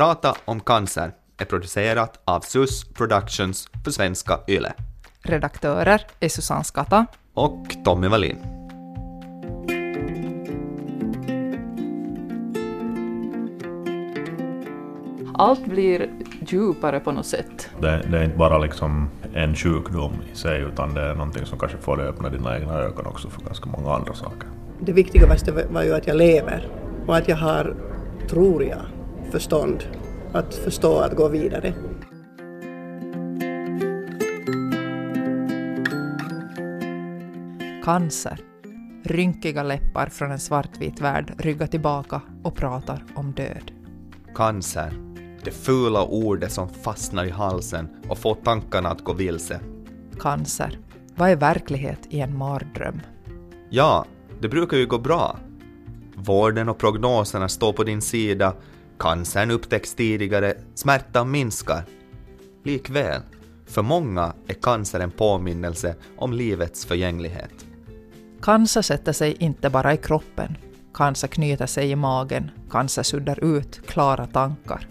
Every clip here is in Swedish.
Prata om cancer är producerat av SUS Productions för svenska YLE. Redaktörer är Susanne Skatta och Tommy Wallin. Allt blir djupare på något sätt. Det, det, är inte bara liksom en sjukdom i sig utan det är någonting som kanske får dig öppna dina egna ögon också för ganska många andra saker. Det viktigaste var ju att jag lever och att jag har, tror jag, förstånd att förstå att gå vidare. Cancer. Rynkiga läppar från en svartvit värld ryggar tillbaka och pratar om död. Cancer. Det fula ordet som fastnar i halsen och får tankarna att gå vilse. Cancer. Vad är verklighet i en mardröm? Ja, det brukar ju gå bra. Vården och prognoserna står på din sida, cancern upptäcks tidigare, smärtan minskar. Likväl, för många är cancer en påminnelse om livets förgänglighet. Cancer sätter sig inte bara i kroppen. Cancer knyter sig i magen, cancer suddar ut klara tankar.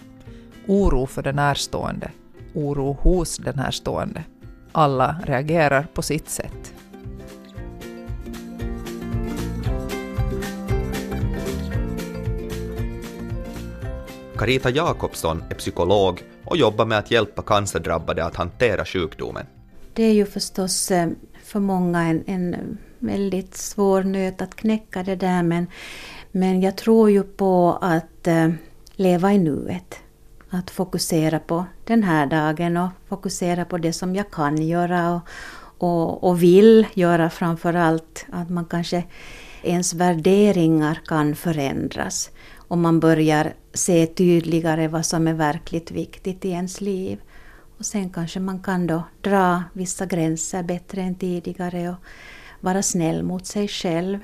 Oro för den närstående, oro hos den närstående. Alla reagerar på sitt sätt. Carita Jakobsson är psykolog och jobbar med att hjälpa cancerdrabbade att hantera sjukdomen. Det är ju förstås eh, för många en, en väldigt svår nöt att knäcka det där men, men jag tror ju på att eh, leva i nuet. Att fokusera på den här dagen och fokusera på det som jag kan göra och, och, och vill göra framför allt. Att man kanske ens värderingar kan förändras om man börjar se tydligare vad som är verkligt viktigt i ens liv. Och sen kanske man kan då dra vissa gränser bättre än tidigare och vara snäll mot sig själv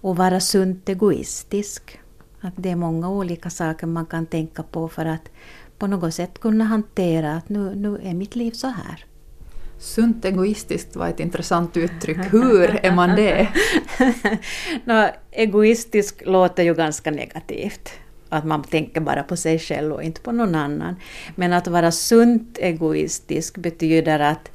och vara sunt egoistisk. Att det är många olika saker man kan tänka på för att på något sätt kunna hantera att nu, nu är mitt liv så här. Sunt egoistiskt var ett intressant uttryck. Hur är man det? no, egoistisk låter ju ganska negativt. Att man tänker bara på sig själv och inte på någon annan. Men att vara sunt egoistisk betyder att,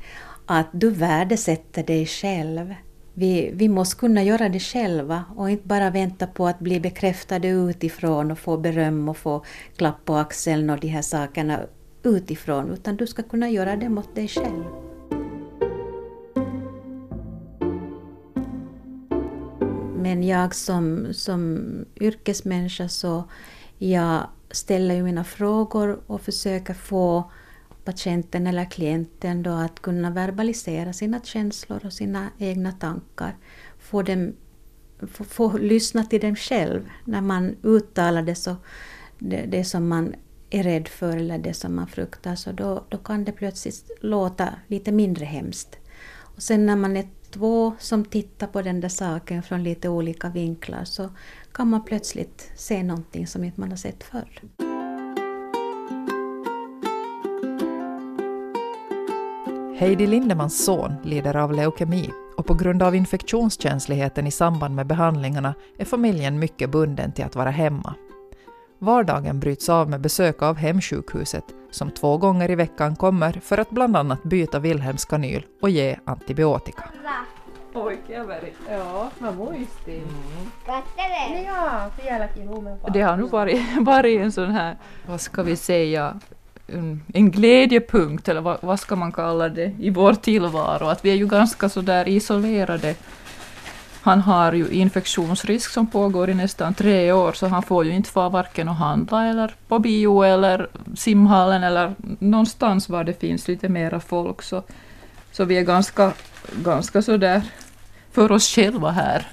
att du värdesätter dig själv. Vi, vi måste kunna göra det själva och inte bara vänta på att bli bekräftade utifrån och få beröm och få klapp på axeln och de här sakerna utifrån, utan du ska kunna göra det mot dig själv. Men jag som, som yrkesmänniska så jag ställer ju mina frågor och försöker få patienten eller klienten då att kunna verbalisera sina känslor och sina egna tankar. Få, dem, få, få lyssna till dem själv när man uttalar det, så, det, det som man är rädd för eller det som man fruktar så då, då kan det plötsligt låta lite mindre hemskt. Och sen när man är två som tittar på den där saken från lite olika vinklar så kan man plötsligt se någonting som inte man har sett förr. Heidi Lindemans son lider av leukemi och på grund av infektionskänsligheten i samband med behandlingarna är familjen mycket bunden till att vara hemma. Vardagen bryts av med besök av hemsjukhuset som två gånger i veckan kommer för att bland annat byta Wilhelms kanyl och ge antibiotika. Oikeaveri. Joo, mä muistin. Mm. Kattele! Ja, vieläkin lumen Det har nog varit, varit en sån här, vad ska vi säga, en, en glädjepunkt, eller vad, vad ska man kalla det, i vår tillvaro. Att vi är ju ganska så där isolerade. Han har ju infektionsrisk som pågår i nästan tre år, så han får ju inte få varken att handla eller på bio eller simhallen eller någonstans var det finns lite mera folk. Så, så vi är ganska, ganska så där för oss själva här.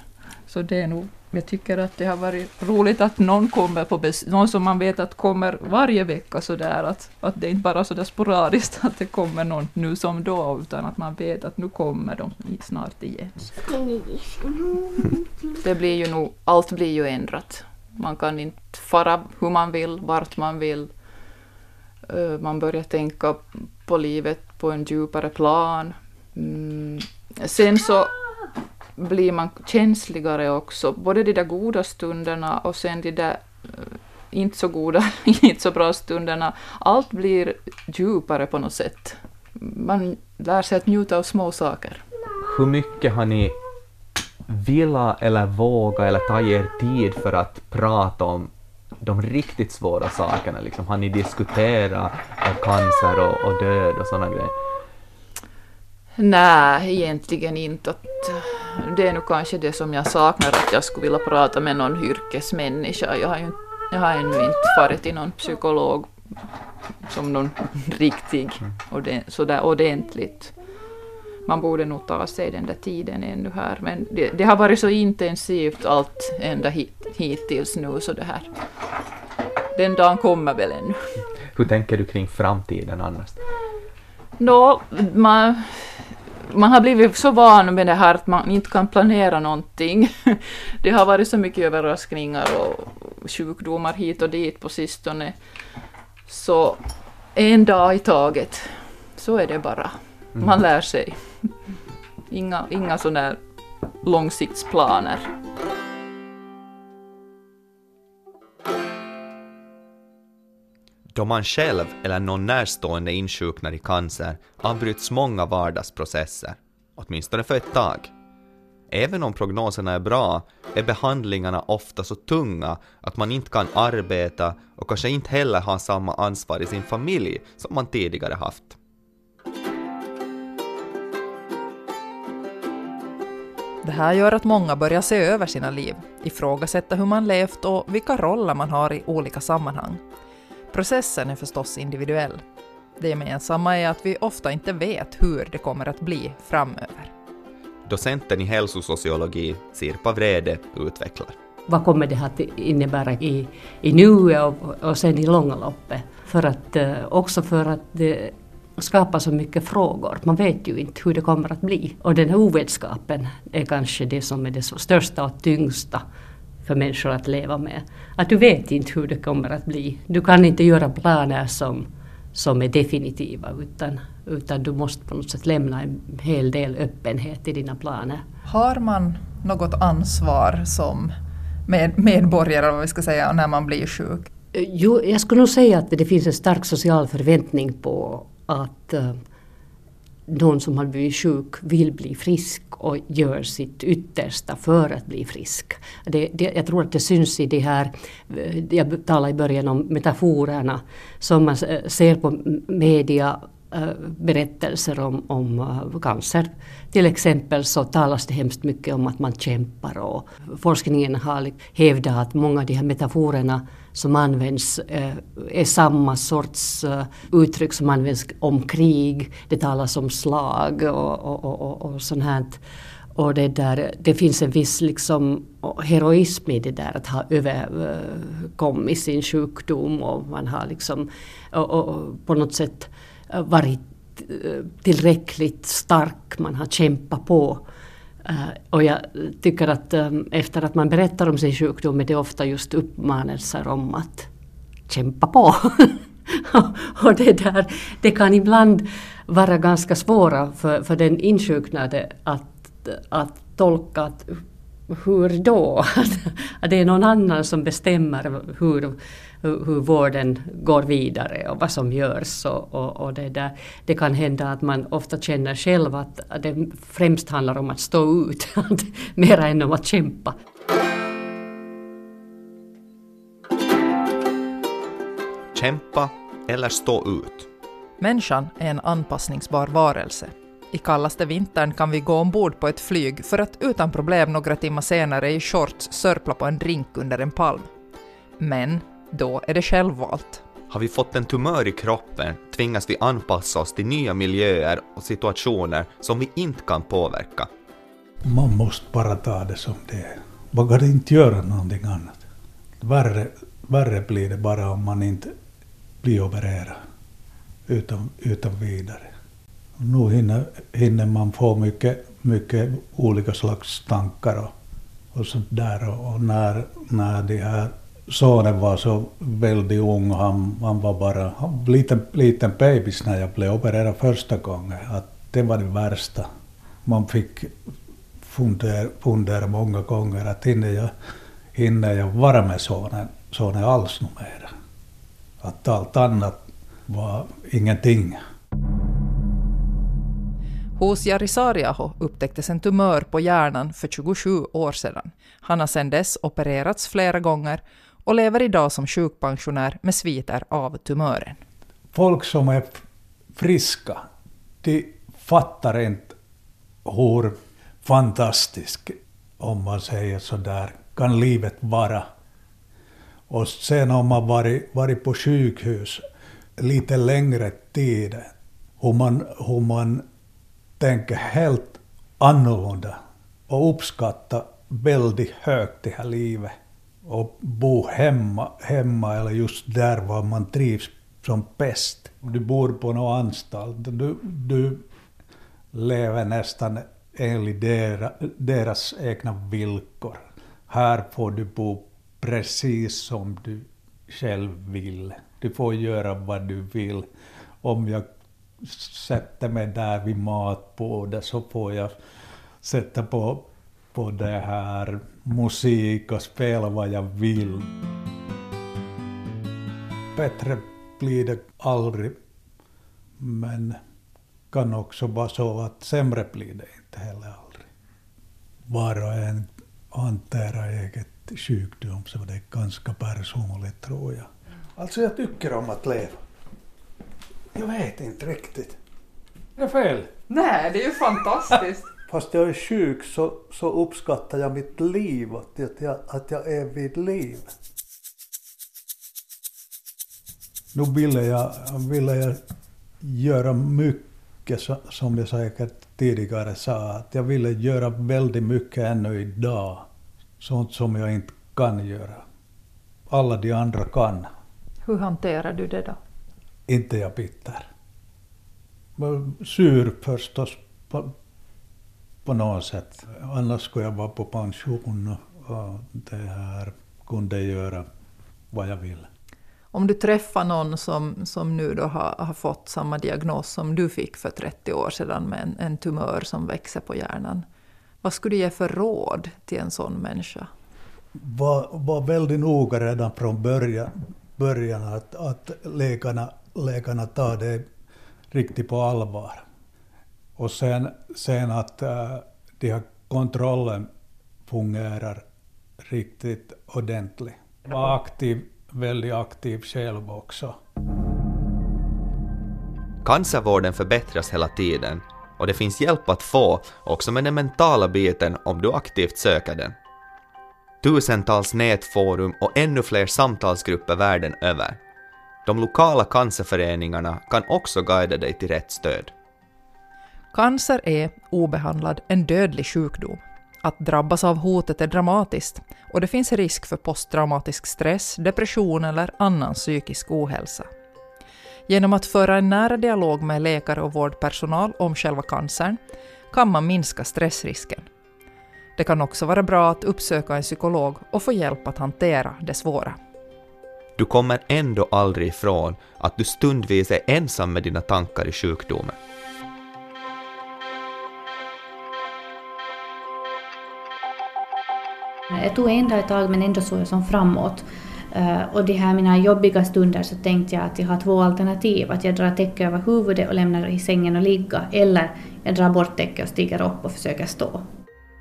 Så det är nog, jag tycker att det har varit roligt att någon kommer på någon som man vet att kommer varje vecka så där att, att det inte bara så där sporadiskt att det kommer någon nu som då, utan att man vet att nu kommer de snart igen. Det blir ju nog, allt blir ju ändrat. Man kan inte fara hur man vill, vart man vill. Man börjar tänka på livet på en djupare plan. Mm. Sen så blir man känsligare också, både de där goda stunderna och sen de där eh, inte så goda, inte så bra stunderna. Allt blir djupare på något sätt. Man lär sig att njuta av små saker. Hur mycket har ni vilja eller våga eller ta er tid för att prata om de riktigt svåra sakerna? Liksom, har ni diskuterat cancer och, och död och sådana grejer? Nej, egentligen inte. Det är nog kanske det som jag saknar, att jag skulle vilja prata med någon yrkesmänniska. Jag har, ju, jag har ännu inte farit till någon psykolog som någon riktig, sådär ordentligt. Man borde nog ta sig den där tiden ännu här, men det, det har varit så intensivt allt ända hit, hittills nu, så det här. Den dagen kommer väl ännu. Hur tänker du kring framtiden annars? Nå, man, man har blivit så van med det här att man inte kan planera någonting. Det har varit så mycket överraskningar och sjukdomar hit och dit på sistone. Så en dag i taget, så är det bara. Man mm. lär sig. Inga, inga sådana långsiktsplaner. Då man själv eller någon närstående insjuknar i cancer avbryts många vardagsprocesser, åtminstone för ett tag. Även om prognoserna är bra är behandlingarna ofta så tunga att man inte kan arbeta och kanske inte heller har samma ansvar i sin familj som man tidigare haft. Det här gör att många börjar se över sina liv, ifrågasätta hur man levt och vilka roller man har i olika sammanhang. Processen är förstås individuell. Det gemensamma är att vi ofta inte vet hur det kommer att bli framöver. Docenten i hälsosociologi, Sirpa Vrede, utvecklar. Vad kommer det att innebära i, i nuet och, och sen i långa loppet? För att, eh, också för att det skapar så mycket frågor. Man vet ju inte hur det kommer att bli. Och den här ovetskapen är kanske det som är det största och tyngsta för människor att leva med. Att du vet inte hur det kommer att bli. Du kan inte göra planer som, som är definitiva utan, utan du måste på något sätt lämna en hel del öppenhet i dina planer. Har man något ansvar som med, medborgare, vad vi ska säga, när man blir sjuk? Jo, jag skulle nog säga att det finns en stark social förväntning på att uh, någon som har blivit sjuk vill bli frisk och gör sitt yttersta för att bli frisk. Det, det, jag tror att det syns i det här, eh, jag talade i början om metaforerna som man eh, ser på media eh, berättelser om, om cancer. Till exempel så talas det hemskt mycket om att man kämpar och forskningen har hävdat att många av de här metaforerna som används eh, är samma sorts eh, uttryck som används om krig. Det talas om slag och, och, och, och sånt här. Och det, där, det finns en viss liksom heroism i det där att ha överkommit sin sjukdom och man har liksom och, och på något sätt varit eh, tillräckligt stark, man har kämpat på. Uh, och jag tycker att um, efter att man berättar om sin sjukdom är det ofta just uppmanelser om att kämpa på. och det, där, det kan ibland vara ganska svåra för, för den insjuknade att, att tolka att hur då? Att det är någon annan som bestämmer hur, hur, vården går vidare och vad som görs. Och, och, och, det, där. det kan hända att man ofta känner själv att det främst handlar om att stå ut, mer än om att kämpa. Kämpa eller stå ut. Människan är en anpassningsbar varelse. I kallaste vintern kan vi gå ombord på ett flyg för att utan problem några timmar senare i shorts sörpla på en drink under en palm. Men då är det självvalt. Har vi fått en tumör i kroppen tvingas vi anpassa oss till nya miljöer och situationer som vi inte kan påverka. Man måste bara ta det som det är. Man kan inte göra någonting annat. Värre, värre blir det bara om man inte blir opererad utan, utan vidare. Nu hinner, hinner man få mycket, mycket olika slags tankar och, och sånt där. Och, och när, när de här sonen var så väldigt ung, han, han var bara en liten, liten bebis när jag blev opererad första gången. Att det var det värsta. Man fick fundera, fundera många gånger att hinner jag, hinner jag vara med sonen, sonen alls numera. Att allt annat var ingenting. Hos Jari Saariaho upptäcktes en tumör på hjärnan för 27 år sedan. Han har sedan dess opererats flera gånger och lever idag som sjukpensionär med sviter av tumören. Folk som är friska, de fattar inte hur fantastiskt, om man säger sådär, kan livet vara. Och sen om man varit, varit på sjukhus lite längre tid, hur man, hur man tänker helt annorlunda och uppskattar väldigt högt det här livet. Och bo hemma, hemma eller just där var man trivs som bäst. Du bor på någon anstalt, du, du lever nästan enligt deras, deras egna villkor. Här får du bo precis som du själv vill. Du får göra vad du vill. Om jag sätter mig där vid matbordet så får jag sätta på, på det här musik och spela vad jag vill. Bättre blir det aldrig, men kan också vara så att sämre blir det inte heller aldrig. Var och en hanterar eget sjukdom så det är ganska personligt tror jag. Alltså jag tycker om att leva. Jag vet inte riktigt. Är det fel? Nej, det är ju fantastiskt. Fast jag är sjuk så, så uppskattar jag mitt liv, att jag, att jag är vid liv. Nu ville jag, ville jag göra mycket, som jag säkert tidigare sa, att jag ville göra väldigt mycket ännu idag. Sånt som jag inte kan göra. Alla de andra kan. Hur hanterar du det då? Inte jag bitter. Sur förstås på, på något sätt. Annars skulle jag vara på pension och det här kunde göra vad jag vill. Om du träffar någon som, som nu då har, har fått samma diagnos som du fick för 30 år sedan med en, en tumör som växer på hjärnan. Vad skulle du ge för råd till en sån människa? Var, var väldigt noga redan från början, början att, att läkarna, läkarna tar det riktigt på allvar. Och sen, sen att äh, de här kontrollen fungerar riktigt ordentligt. Var aktiv, väldigt aktiv själv också. Cancervården förbättras hela tiden och det finns hjälp att få också med den mentala biten om du aktivt söker den. Tusentals nätforum och ännu fler samtalsgrupper världen över. De lokala cancerföreningarna kan också guida dig till rätt stöd. Cancer är, obehandlad, en dödlig sjukdom. Att drabbas av hotet är dramatiskt och det finns risk för posttraumatisk stress, depression eller annan psykisk ohälsa. Genom att föra en nära dialog med läkare och vårdpersonal om själva cancern kan man minska stressrisken. Det kan också vara bra att uppsöka en psykolog och få hjälp att hantera det svåra. Du kommer ändå aldrig ifrån att du stundvis är ensam med dina tankar i sjukdomen. Jag tog en dag i taget men ändå såg jag som framåt. Uh, och de här mina jobbiga stunder så tänkte jag att jag har två alternativ. Att jag drar täcke över huvudet och lämnar i sängen och ligga. Eller jag drar bort täcket och stiger upp och försöker stå.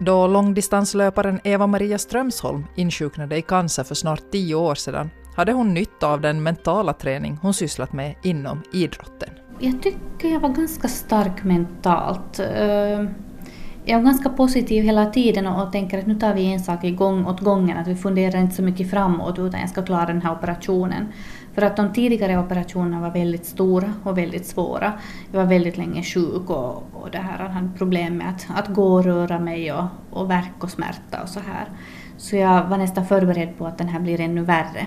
Då långdistanslöparen Eva-Maria Strömsholm insjuknade i cancer för snart tio år sedan hade hon nytta av den mentala träning hon sysslat med inom idrotten. Jag tycker jag var ganska stark mentalt. Jag är ganska positiv hela tiden och, tänker att nu tar vi en sak i gång åt gången, att vi funderar inte så mycket framåt utan jag ska klara den här operationen. För att de tidigare operationerna var väldigt stora och väldigt svåra. Jag var väldigt länge sjuk och, och det här hade problem med att, att gå och röra mig och, och värk och smärta och så här. Så jag var nästan förberedd på att den här blir ännu värre.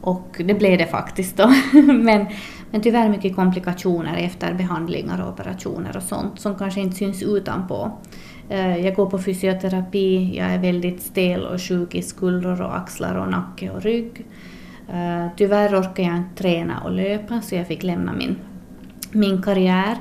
Och det blev det faktiskt då. men, men tyvärr mycket komplikationer efter behandlingar och operationer och sånt som kanske inte syns utanpå. Eh, jag går på fysioterapi, jag är väldigt stel och sjuk i skuldror och axlar och nacke och rygg. Eh, tyvärr orkar jag inte träna och löpa så jag fick lämna min, min karriär.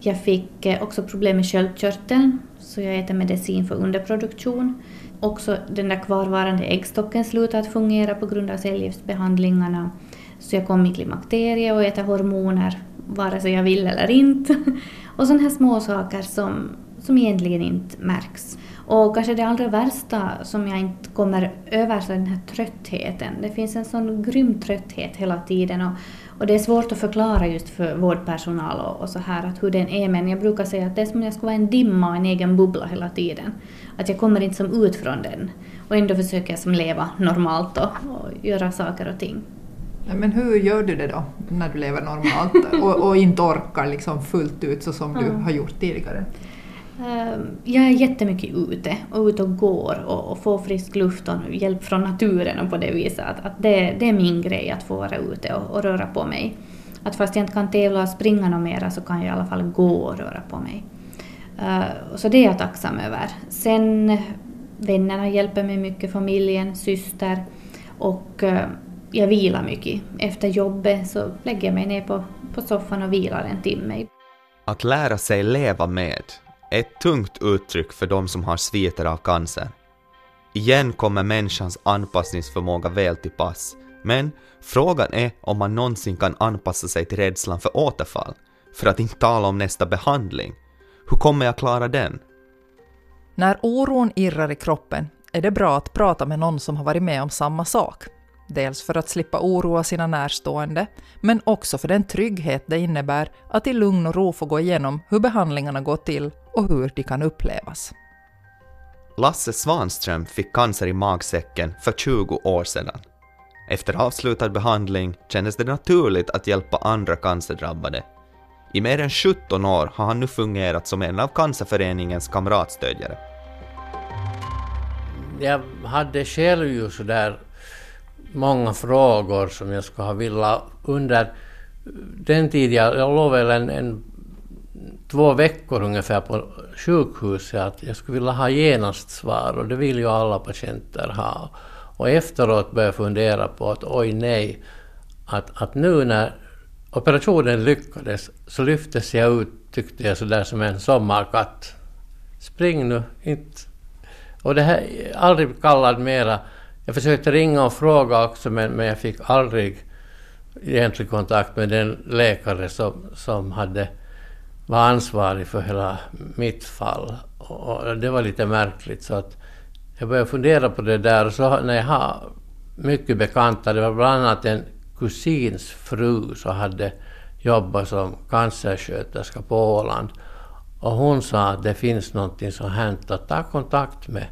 Jag fick eh, också problem med sköldkörteln så jag äter medicin för underproduktion också den där kvarvarande äggstocken slutar att fungera på grund av cellgiftsbehandlingarna. Så jag kom i klimakterie och äter hormoner vare sig jag vill eller inte. Och sådana här små saker som, som egentligen inte märks. Och kanske det allra värsta som jag inte kommer över så är den här tröttheten. Det finns en sån grym trötthet hela tiden och, och det är svårt att förklara just för vårdpersonal och, och, så här att hur den är men jag brukar säga att det är som om jag skulle vara en dimma och en egen bubbla hela tiden. Att jag kommer inte som ut från den och ändå försöker jag som leva normalt och, och göra saker och ting. Men hur gör du det då när du lever normalt och, och inte orkar liksom fullt ut så som du har gjort tidigare? Ehm, jag är jättemycket ute och ute och går och, och får frisk luft och hjälp från naturen och på det viset. Att, att det, det, är min grej att få vara ute och, och, röra på mig. Att fast jag inte kan tävla och springa något mera så kan jag i alla fall gå och röra på mig. Uh, så det är jag tacksam över. Sen vännerna hjälper mig mycket, familjen, syster och uh, jag vilar mycket. Efter jobbet så lägger jag mig ner på, på soffan och vilar en timme. Att lära sig leva med är ett tungt uttryck för de som har sviter av cancer. Igen kommer människans anpassningsförmåga väl till pass, men frågan är om man någonsin kan anpassa sig till rädslan för återfall, för att inte tala om nästa behandling. Hur kommer jag klara den? När oron irrar i kroppen är det bra att prata med någon som har varit med om samma sak. Dels för att slippa oroa sina närstående, men också för den trygghet det innebär att i lugn och ro få gå igenom hur behandlingarna går till och hur de kan upplevas. Lasse Svanström fick cancer i magsäcken för 20 år sedan. Efter avslutad behandling kändes det naturligt att hjälpa andra cancerdrabbade. I mer än 17 år har han nu fungerat som en av Cancerföreningens kamratstödjare. Jag hade själv ju sådär många frågor som jag skulle ha velat under den tid jag, jag låg väl en, en, två veckor ungefär på sjukhuset att jag skulle vilja ha genast svar och det vill ju alla patienter ha. Och efteråt började jag fundera på att oj nej, att, att nu när operationen lyckades så lyftes jag ut, tyckte jag, sådär som en sommarkatt. Spring nu, inte... Och det här, aldrig kallad mera jag försökte ringa och fråga också men, men jag fick aldrig egentlig kontakt med den läkare som, som hade, var ansvarig för hela mitt fall. Och det var lite märkligt så att jag började fundera på det där och så när jag har mycket bekanta, det var bland annat en kusins fru som hade jobbat som cancersköterska på Åland och hon sa att det finns någonting som hänt att ta kontakt med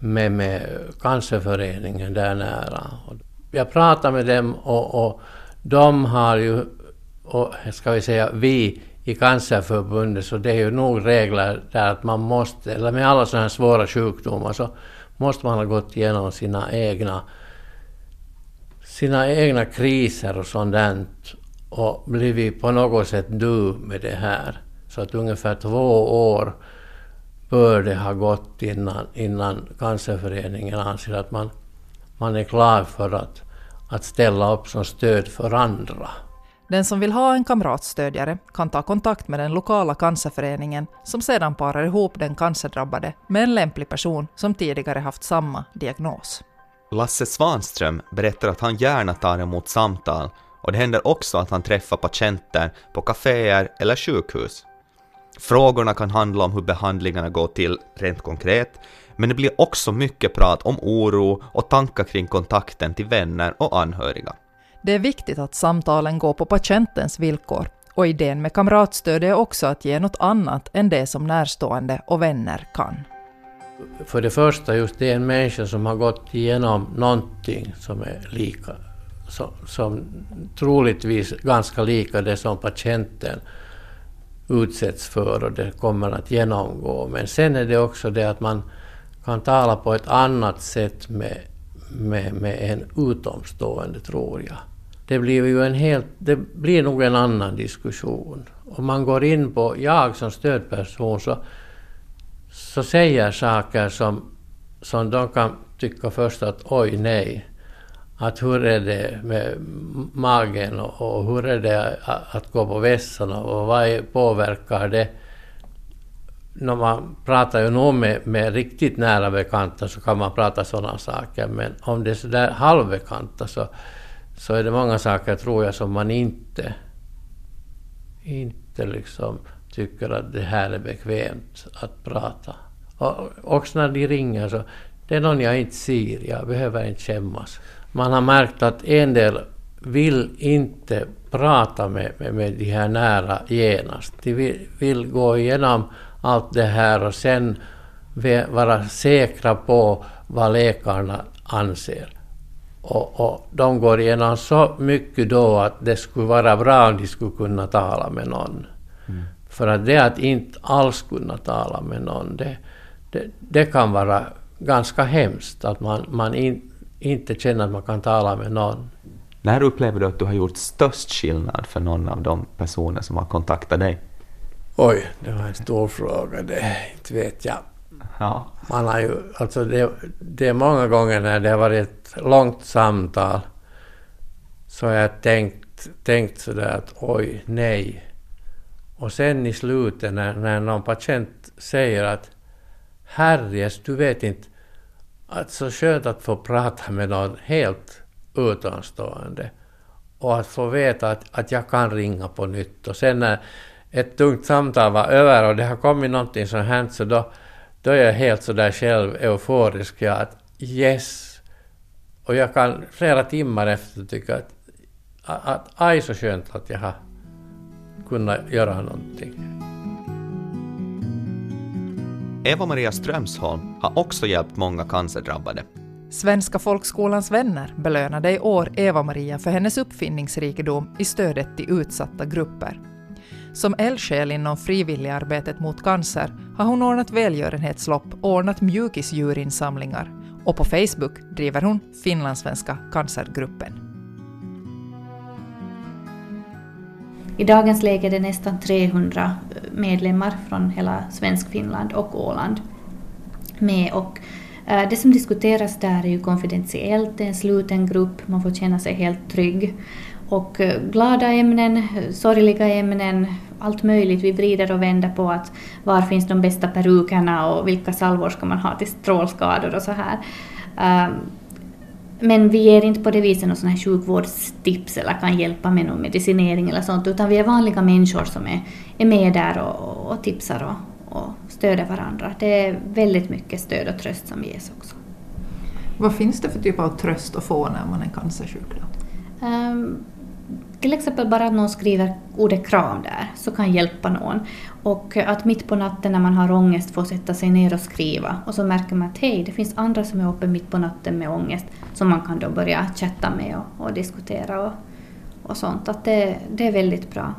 med, med Cancerföreningen där nära. Jag pratade med dem och, och de har ju, och ska vi säga vi i Cancerförbundet, så det är ju nog regler där att man måste, eller med alla sådana här svåra sjukdomar, så måste man ha gått igenom sina egna sina egna kriser och sånt där och blivit på något sätt du med det här. Så att ungefär två år bör det ha gått innan, innan Cancerföreningen anser att man, man är klar för att, att ställa upp som stöd för andra. Den som vill ha en kamratstödjare kan ta kontakt med den lokala cancerföreningen som sedan parar ihop den cancerdrabbade med en lämplig person som tidigare haft samma diagnos. Lasse Svanström berättar att han gärna tar emot samtal och det händer också att han träffar patienter på kaféer eller sjukhus. Frågorna kan handla om hur behandlingarna går till rent konkret, men det blir också mycket prat om oro och tankar kring kontakten till vänner och anhöriga. Det är viktigt att samtalen går på patientens villkor och idén med kamratstöd är också att ge något annat än det som närstående och vänner kan. För det första, just det är en människa som har gått igenom någonting som är lika, som, som troligtvis ganska lika det som patienten utsätts för och det kommer att genomgå. Men sen är det också det att man kan tala på ett annat sätt med, med, med en utomstående, tror jag. Det blir ju en helt, det blir nog en annan diskussion. Om man går in på, jag som stödperson, så, så säger saker som, som de kan tycka först att oj nej, att hur är det med magen och, och hur är det att gå på vässan och vad påverkar det? När man pratar ju nog med, med riktigt nära bekanta så kan man prata sådana saker, men om det är sådär halvbekanta så, så är det många saker, tror jag, som man inte, inte liksom tycker att det här är bekvämt att prata. Och också när de ringer så, det är någon jag inte ser, jag behöver inte skämmas. Man har märkt att en del vill inte prata med, med, med de här nära genast. De vill, vill gå igenom allt det här och sen vara säkra på vad läkarna anser. Och, och de går igenom så mycket då att det skulle vara bra om de skulle kunna tala med någon. För att det att inte alls kunna tala med någon, det, det, det kan vara ganska hemskt att man, man in, inte känner att man kan tala med någon. När upplever du att du har gjort störst skillnad för någon av de personer som har kontaktat dig? Oj, det var en stor fråga. Det inte vet jag. Ja. Man har ju, alltså det, det är många gånger när det har varit ett långt samtal så har jag tänkt, tänkt sådär att oj, nej. Och sen i slutet när, när någon patient säger att herres, du vet inte, att så skönt att få prata med någon helt utomstående och att få veta att, att jag kan ringa på nytt. Och sen när ett tungt samtal var över och det har kommit någonting som hänt så då, då är jag helt sådär själv euforisk. Ja, att yes! Och jag kan flera timmar efter tycka att, att, att aj så skönt att jag har kunnat göra någonting. Eva-Maria Strömsholm har också hjälpt många cancerdrabbade. Svenska folkskolans vänner belönade i år Eva-Maria för hennes uppfinningsrikedom i stödet till utsatta grupper. Som eldsjäl inom frivilligarbetet mot cancer har hon ordnat välgörenhetslopp och ordnat mjukisdjurinsamlingar och på Facebook driver hon Finlandssvenska cancergruppen. I dagens läge är det nästan 300 medlemmar från hela Svensk-Finland och Åland med och eh, det som diskuteras där är ju konfidentiellt, det är en sluten grupp, man får känna sig helt trygg. Och eh, glada ämnen, sorgliga ämnen, allt möjligt. Vi vrider och vänder på att var finns de bästa perukerna och vilka salvor ska man ha till strålskador och så här. Ehm, men vi ger inte på det viset någon sån här sjukvårdstips eller kan hjälpa med någon medicinering eller sånt, utan vi är vanliga människor som är, är med där och, och tipsar och, och stöder varandra. Det är väldigt mycket stöd och tröst som ges också. Vad finns det för typ av tröst att få när man är cancersjuk? Um, till exempel bara att någon skriver ordet kram där, så kan hjälpa någon. Och att mitt på natten när man har ångest få sätta sig ner och skriva och så märker man att hej, det finns andra som är uppe mitt på natten med ångest som man kan då börja chatta med och, och diskutera och, och sånt. Att det, det är väldigt bra.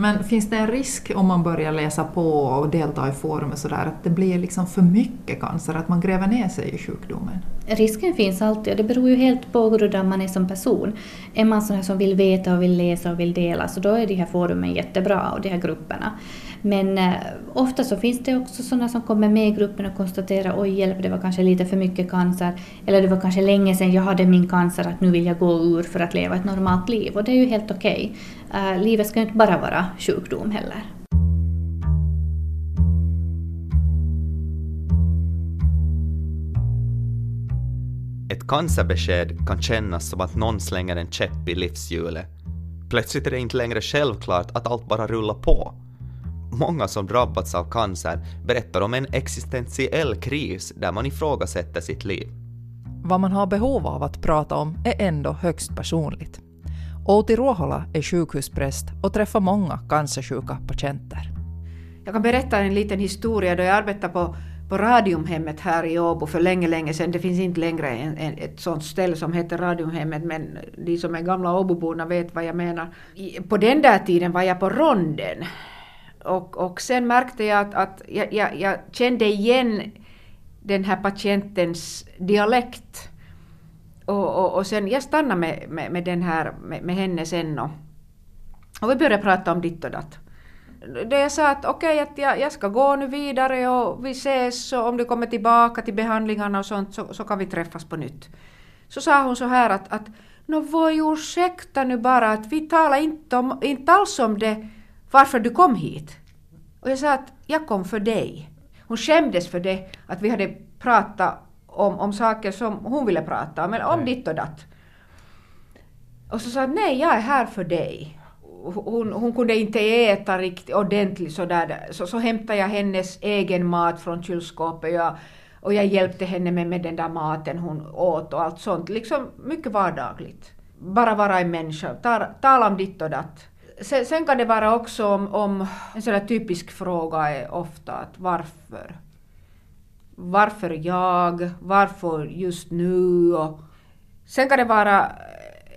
Men finns det en risk om man börjar läsa på och delta i forum och sådär att det blir liksom för mycket cancer, att man gräver ner sig i sjukdomen? Risken finns alltid och det beror ju helt på hur man är som person. Är man sån som vill veta och vill läsa och vill dela så då är de här forumen jättebra och de här grupperna. Men eh, ofta så finns det också sådana som kommer med i gruppen och konstaterar oj hjälp, det var kanske lite för mycket cancer. Eller det var kanske länge sedan jag hade min cancer, att nu vill jag gå ur för att leva ett normalt liv. Och det är ju helt okej. Okay. Uh, livet ska inte bara vara sjukdom heller. Ett cancerbesked kan kännas som att någon slänger en käpp i livshjulet. Plötsligt är det inte längre självklart att allt bara rullar på. Många som drabbats av cancer berättar om en existentiell kris där man ifrågasätter sitt liv. Vad man har behov av att prata om är ändå högst personligt. Outi Ruohola är sjukhuspräst och träffar många cancersjuka patienter. Jag kan berätta en liten historia då jag arbetade på, på Radiumhemmet här i Åbo för länge, länge sedan. Det finns inte längre en, en, ett sånt ställe som heter Radiumhemmet men de som är gamla Åboborna vet vad jag menar. På den där tiden var jag på ronden och, och sen märkte jag att, att jag, jag, jag kände igen den här patientens dialekt. Och, och, och sen jag stannade med, med, med den här, med, med henne sen och, och vi började prata om ditt och datt. Det jag sa att okej, okay, att jag, jag ska gå nu vidare och vi ses och om du kommer tillbaka till behandlingarna och sånt så, så kan vi träffas på nytt. Så sa hon så här att, att Nå voi ursäkta nu bara att vi talar inte, om, inte alls om det varför du kom hit. Och jag sa att jag kom för dig. Hon skämdes för det, att vi hade pratat om, om saker som hon ville prata om, eller om ditt och datt. Och så sa att nej, jag är här för dig. Hon, hon kunde inte äta riktigt ordentligt sådär, så, så hämtade jag hennes egen mat från kylskåpet. Jag, och jag hjälpte henne med, med den där maten hon åt och allt sånt. Liksom mycket vardagligt. Bara vara en människa, tala om ditt och datt. Sen, sen, kan det vara också om, om en sån där typisk fråga är ofta att varför? Varför jag? Varför just nu? Och sen kan det vara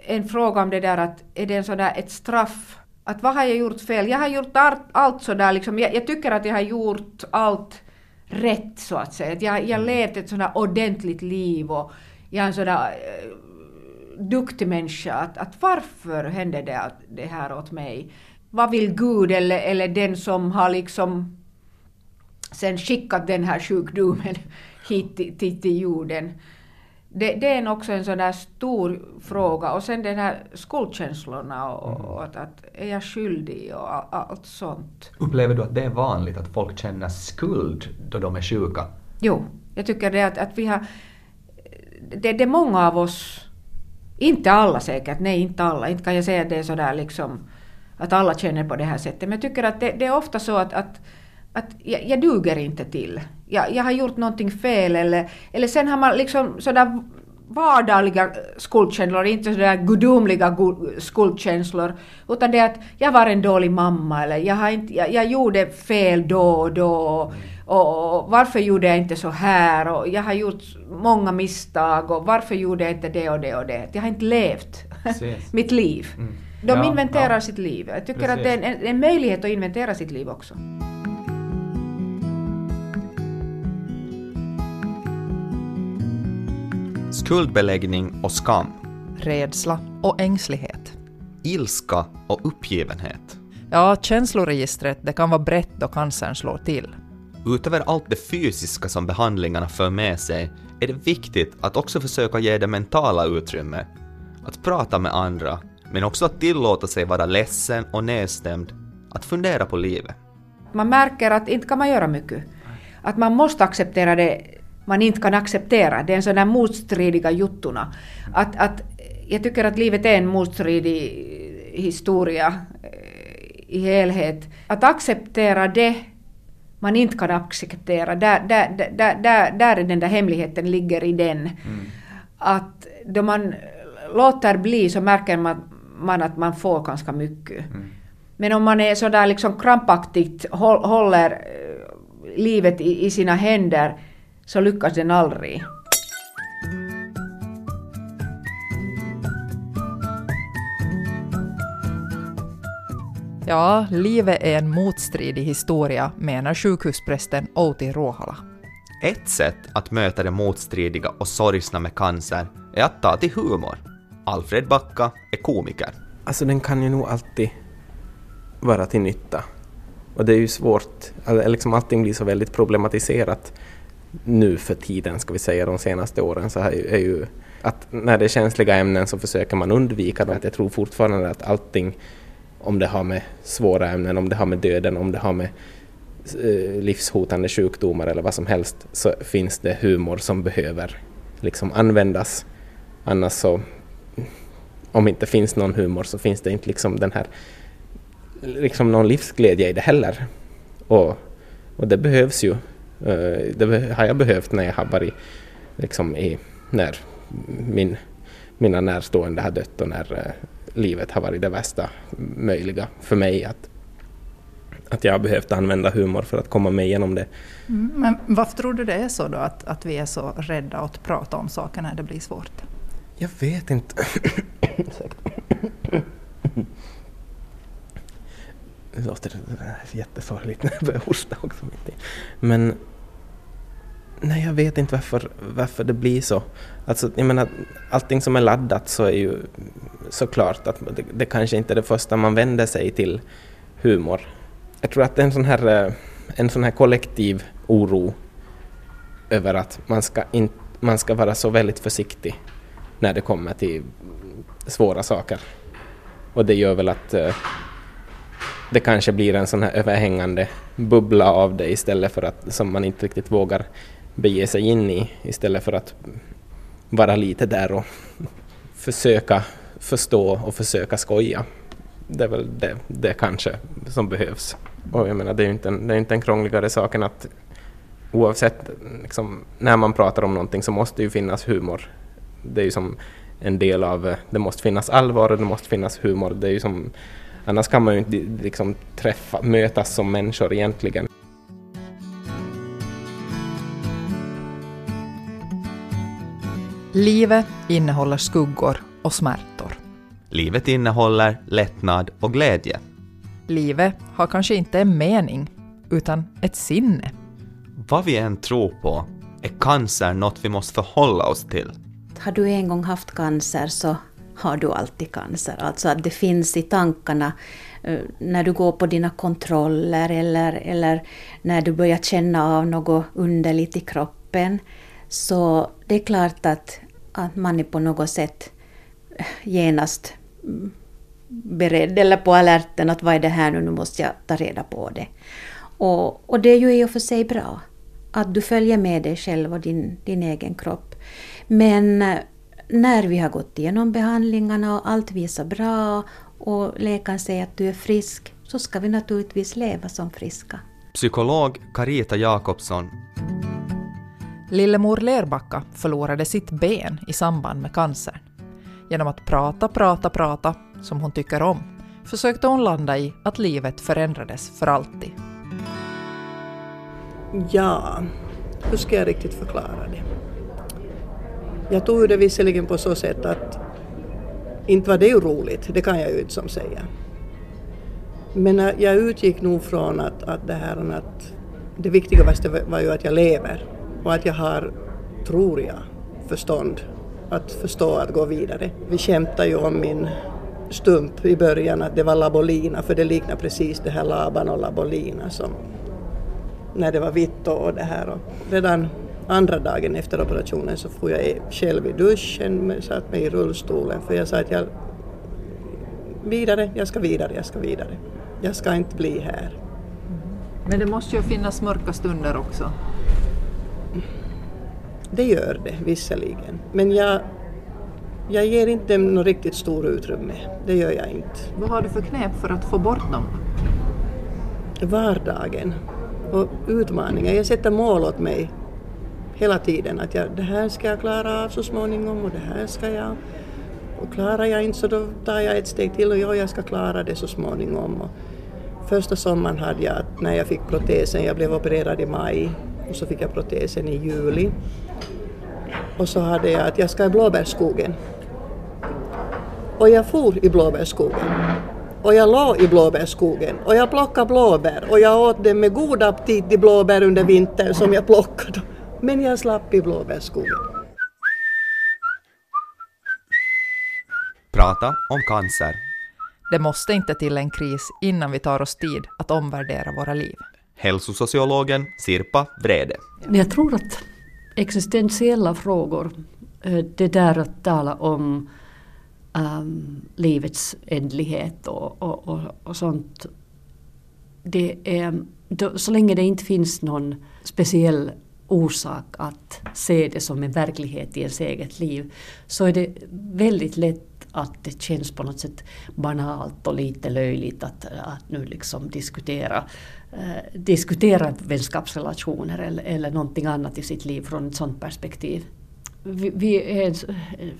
en fråga om det där att är det en sån där ett straff? Att vad har jag gjort fel? Jag har gjort allt, sådär liksom. Jag, jag tycker att jag har gjort allt rätt så att säga. Att jag, jag levt ett sådant ordentligt liv och jag är en sådär äh, duktig människa. Att, att varför hände det, det här åt mig? Vad vill Gud eller, eller den som har liksom sen skickat den här sjukdomen hit till, till, till jorden? Det, det, är också en sån där stor fråga. Och sen den här skuldkänslorna och, mm. och att, att, är jag skyldig och all, allt sånt. Upplever du att det är vanligt att folk känner skuld då de är sjuka? Jo, jag tycker det att, att vi har... Det, det är många av oss, inte alla säkert, nej inte alla, inte kan jag säga att det är sådär liksom att alla känner på det här sättet. Men jag tycker att det, det är ofta så att, att, att jag, jag duger inte till jag, jag har gjort någonting fel eller, eller sen har man liksom sådär vardagliga skuldkänslor, inte sådär gudomliga skuldkänslor, utan det att jag var en dålig mamma eller jag, har inte, jag, jag gjorde fel då och då. Och, och, varför gjorde jag inte så här? Och jag har gjort många misstag och varför gjorde jag inte det och det och det? Jag har inte levt mitt liv. Mm. De ja, inventerar ja. sitt liv. Jag tycker Precis. att det är en, en möjlighet att inventera sitt liv också. Skuldbeläggning och skam. Rädsla och ängslighet. Ilska och uppgivenhet. Ja, känsloregistret det kan vara brett då cancern slår till. Utöver allt det fysiska som behandlingarna för med sig är det viktigt att också försöka ge det mentala utrymme. Att prata med andra, men också att tillåta sig vara ledsen och nedstämd, att fundera på livet. Man märker att inte kan man göra mycket. Att man måste acceptera det man inte kan acceptera. Det är en sån där motstridiga juttuna. Att, att, jag tycker att livet är en motstridig historia eh, i helhet. Att acceptera det man inte kan acceptera, där, där, där, där, där är den där hemligheten ligger i den. Mm. Att då man låter bli så märker man, man att man får ganska mycket. Mm. Men om man är sådär liksom krampaktigt håller eh, livet i, i sina händer så lyckas den aldrig. Ja, livet är en motstridig historia, menar sjukhusprästen Outi Ruohola. Ett sätt att möta det motstridiga och sorgsna med cancer är att ta till humor. Alfred Backa är komiker. Alltså den kan ju nog alltid vara till nytta. Och det är ju svårt, liksom allting blir så väldigt problematiserat nu för tiden, ska vi säga de senaste åren, så är ju att när det är känsliga ämnen så försöker man undvika dem. Jag tror fortfarande att allting, om det har med svåra ämnen, om det har med döden, om det har med eh, livshotande sjukdomar eller vad som helst, så finns det humor som behöver liksom användas. Annars så, om det inte finns någon humor så finns det inte liksom den här, liksom någon livsglädje i det heller. Och, och det behövs ju det har jag behövt när jag har varit liksom i, när min, mina närstående har dött och när uh, livet har varit det värsta möjliga för mig. Att, att jag har behövt använda humor för att komma mig igenom det. Mm, men varför tror du det är så då, att, att vi är så rädda att prata om saker när det blir svårt? Jag vet inte. Det låter jättesorgligt när jag börjar hosta också. Men Nej, jag vet inte varför, varför det blir så. Alltså, jag menar, allting som är laddat så är ju såklart att det, det kanske inte är det första man vänder sig till humor. Jag tror att det är en sån här, eh, en sån här kollektiv oro över att man ska, in, man ska vara så väldigt försiktig när det kommer till svåra saker. Och det gör väl att, eh, det kanske blir en sån här överhängande bubbla av det istället för att som man inte riktigt vågar bege sig in i istället för att vara lite där och försöka förstå och försöka skoja. Det är väl det, det kanske som behövs. Och jag menar, det är ju inte en, det är inte en krångligare sak än att oavsett liksom, när man pratar om någonting så måste det ju finnas humor. Det är ju som en del av, det måste finnas allvar och det måste finnas humor. Det är ju som, annars kan man ju inte liksom träffa, mötas som människor egentligen. Livet innehåller skuggor och smärtor. Livet innehåller lättnad och glädje. Livet har kanske inte en mening, utan ett sinne. Vad vi än tror på är cancer något vi måste förhålla oss till. Har du en gång haft cancer så har du alltid cancer. Alltså att det finns i tankarna eh, när du går på dina kontroller eller, eller när du börjar känna av något underligt i kroppen. Så det är klart att, att man är på något sätt eh, genast mm, beredd eller på alerten att vad är det här nu, nu måste jag ta reda på det. Och, och det är ju i och för sig bra att du följer med dig själv och din, din egen kropp. Men eh, när vi har gått igenom behandlingarna och allt visar bra och läkaren säger att du är frisk, så ska vi naturligtvis leva som friska. Psykolog Carita Jakobsson. Lillemor Lerbacka förlorade sitt ben i samband med cancern. Genom att prata, prata, prata, som hon tycker om, försökte hon landa i att livet förändrades för alltid. Ja, hur ska jag riktigt förklara det? Jag tog det visserligen på så sätt att inte var det ju roligt, det kan jag ju inte som säga. Men jag utgick nog från att, att det här att det viktigaste var ju att jag lever och att jag har, tror jag, förstånd att förstå att gå vidare. Vi skämtade ju om min stump i början att det var labolina för det liknar precis det här Laban och labolina som när det var vitt och det här. Och redan andra dagen efter operationen så får jag själv i duschen, satt mig i rullstolen för jag sa att jag vidare, jag ska vidare, jag ska vidare. Jag ska inte bli här. Men det måste ju finnas mörka stunder också. Det gör det visserligen, men jag, jag ger inte dem något riktigt stort utrymme. Det gör jag inte. Vad har du för knep för att få bort dem? Vardagen och utmaningar. Jag sätter mål åt mig hela tiden. Att jag, det här ska jag klara av så småningom och det här ska jag... Och klarar jag inte så då tar jag ett steg till och ja, jag ska klara det så småningom. Och första sommaren hade jag, när jag fick protesen, jag blev opererad i maj och så fick jag protesen i juli. Och så hade jag att jag ska i blåbärsskogen. Och jag for i blåbärsskogen. Och jag låg i blåbärsskogen och jag plockade blåbär och jag åt dem med god aptit de blåbär under vintern som jag plockade. Men jag slapp i blåbärsskogen. Prata om cancer. Det måste inte till en kris innan vi tar oss tid att omvärdera våra liv. Hälsosociologen Sirpa Vrede. Jag tror att existentiella frågor, eh, det där att tala om um, livets ändlighet och, och, och, och sånt. Det är, då, så länge det inte finns någon speciell orsak att se det som en verklighet i ens eget liv så är det väldigt lätt att det känns på något sätt banalt och lite löjligt att, att nu liksom diskutera, eh, diskutera vänskapsrelationer eller, eller någonting annat i sitt liv från ett sådant perspektiv vi, vi är en,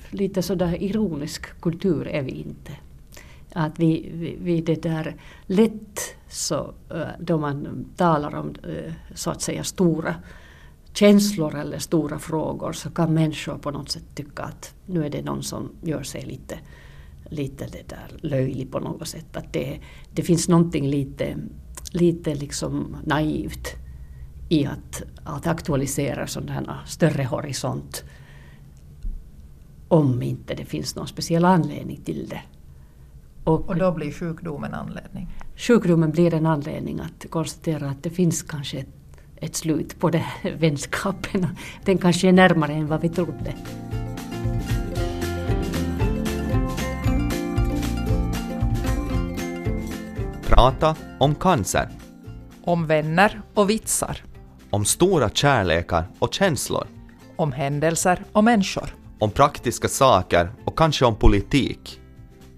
lite sådär ironisk kultur är vi inte. Att vi, vi, vi det där lätt så eh, då man talar om eh, så att säga stora känslor eller stora frågor så kan människor på något sätt tycka att nu är det någon som gör sig lite, lite det där löjlig på något sätt. Att det, det finns någonting lite, lite liksom naivt i att, att aktualisera sådana större horisont om inte det finns någon speciell anledning till det. Och, och då blir sjukdomen anledning? Sjukdomen blir en anledning att konstatera att det finns kanske ett, ett slut på den vänskapen. Den kanske är närmare än vad vi trodde. Prata om cancer. Om vänner och vitsar. Om stora kärlekar och känslor. Om händelser och människor. Om praktiska saker och kanske om politik.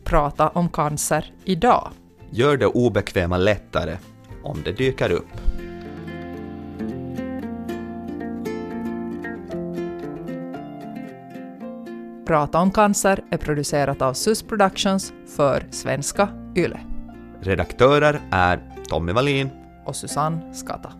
Prata om cancer idag. Gör det obekväma lättare om det dyker upp. Prata om cancer är producerat av SUS Productions för svenska YLE. Redaktörer är Tommy Wallin och Susanne Skata.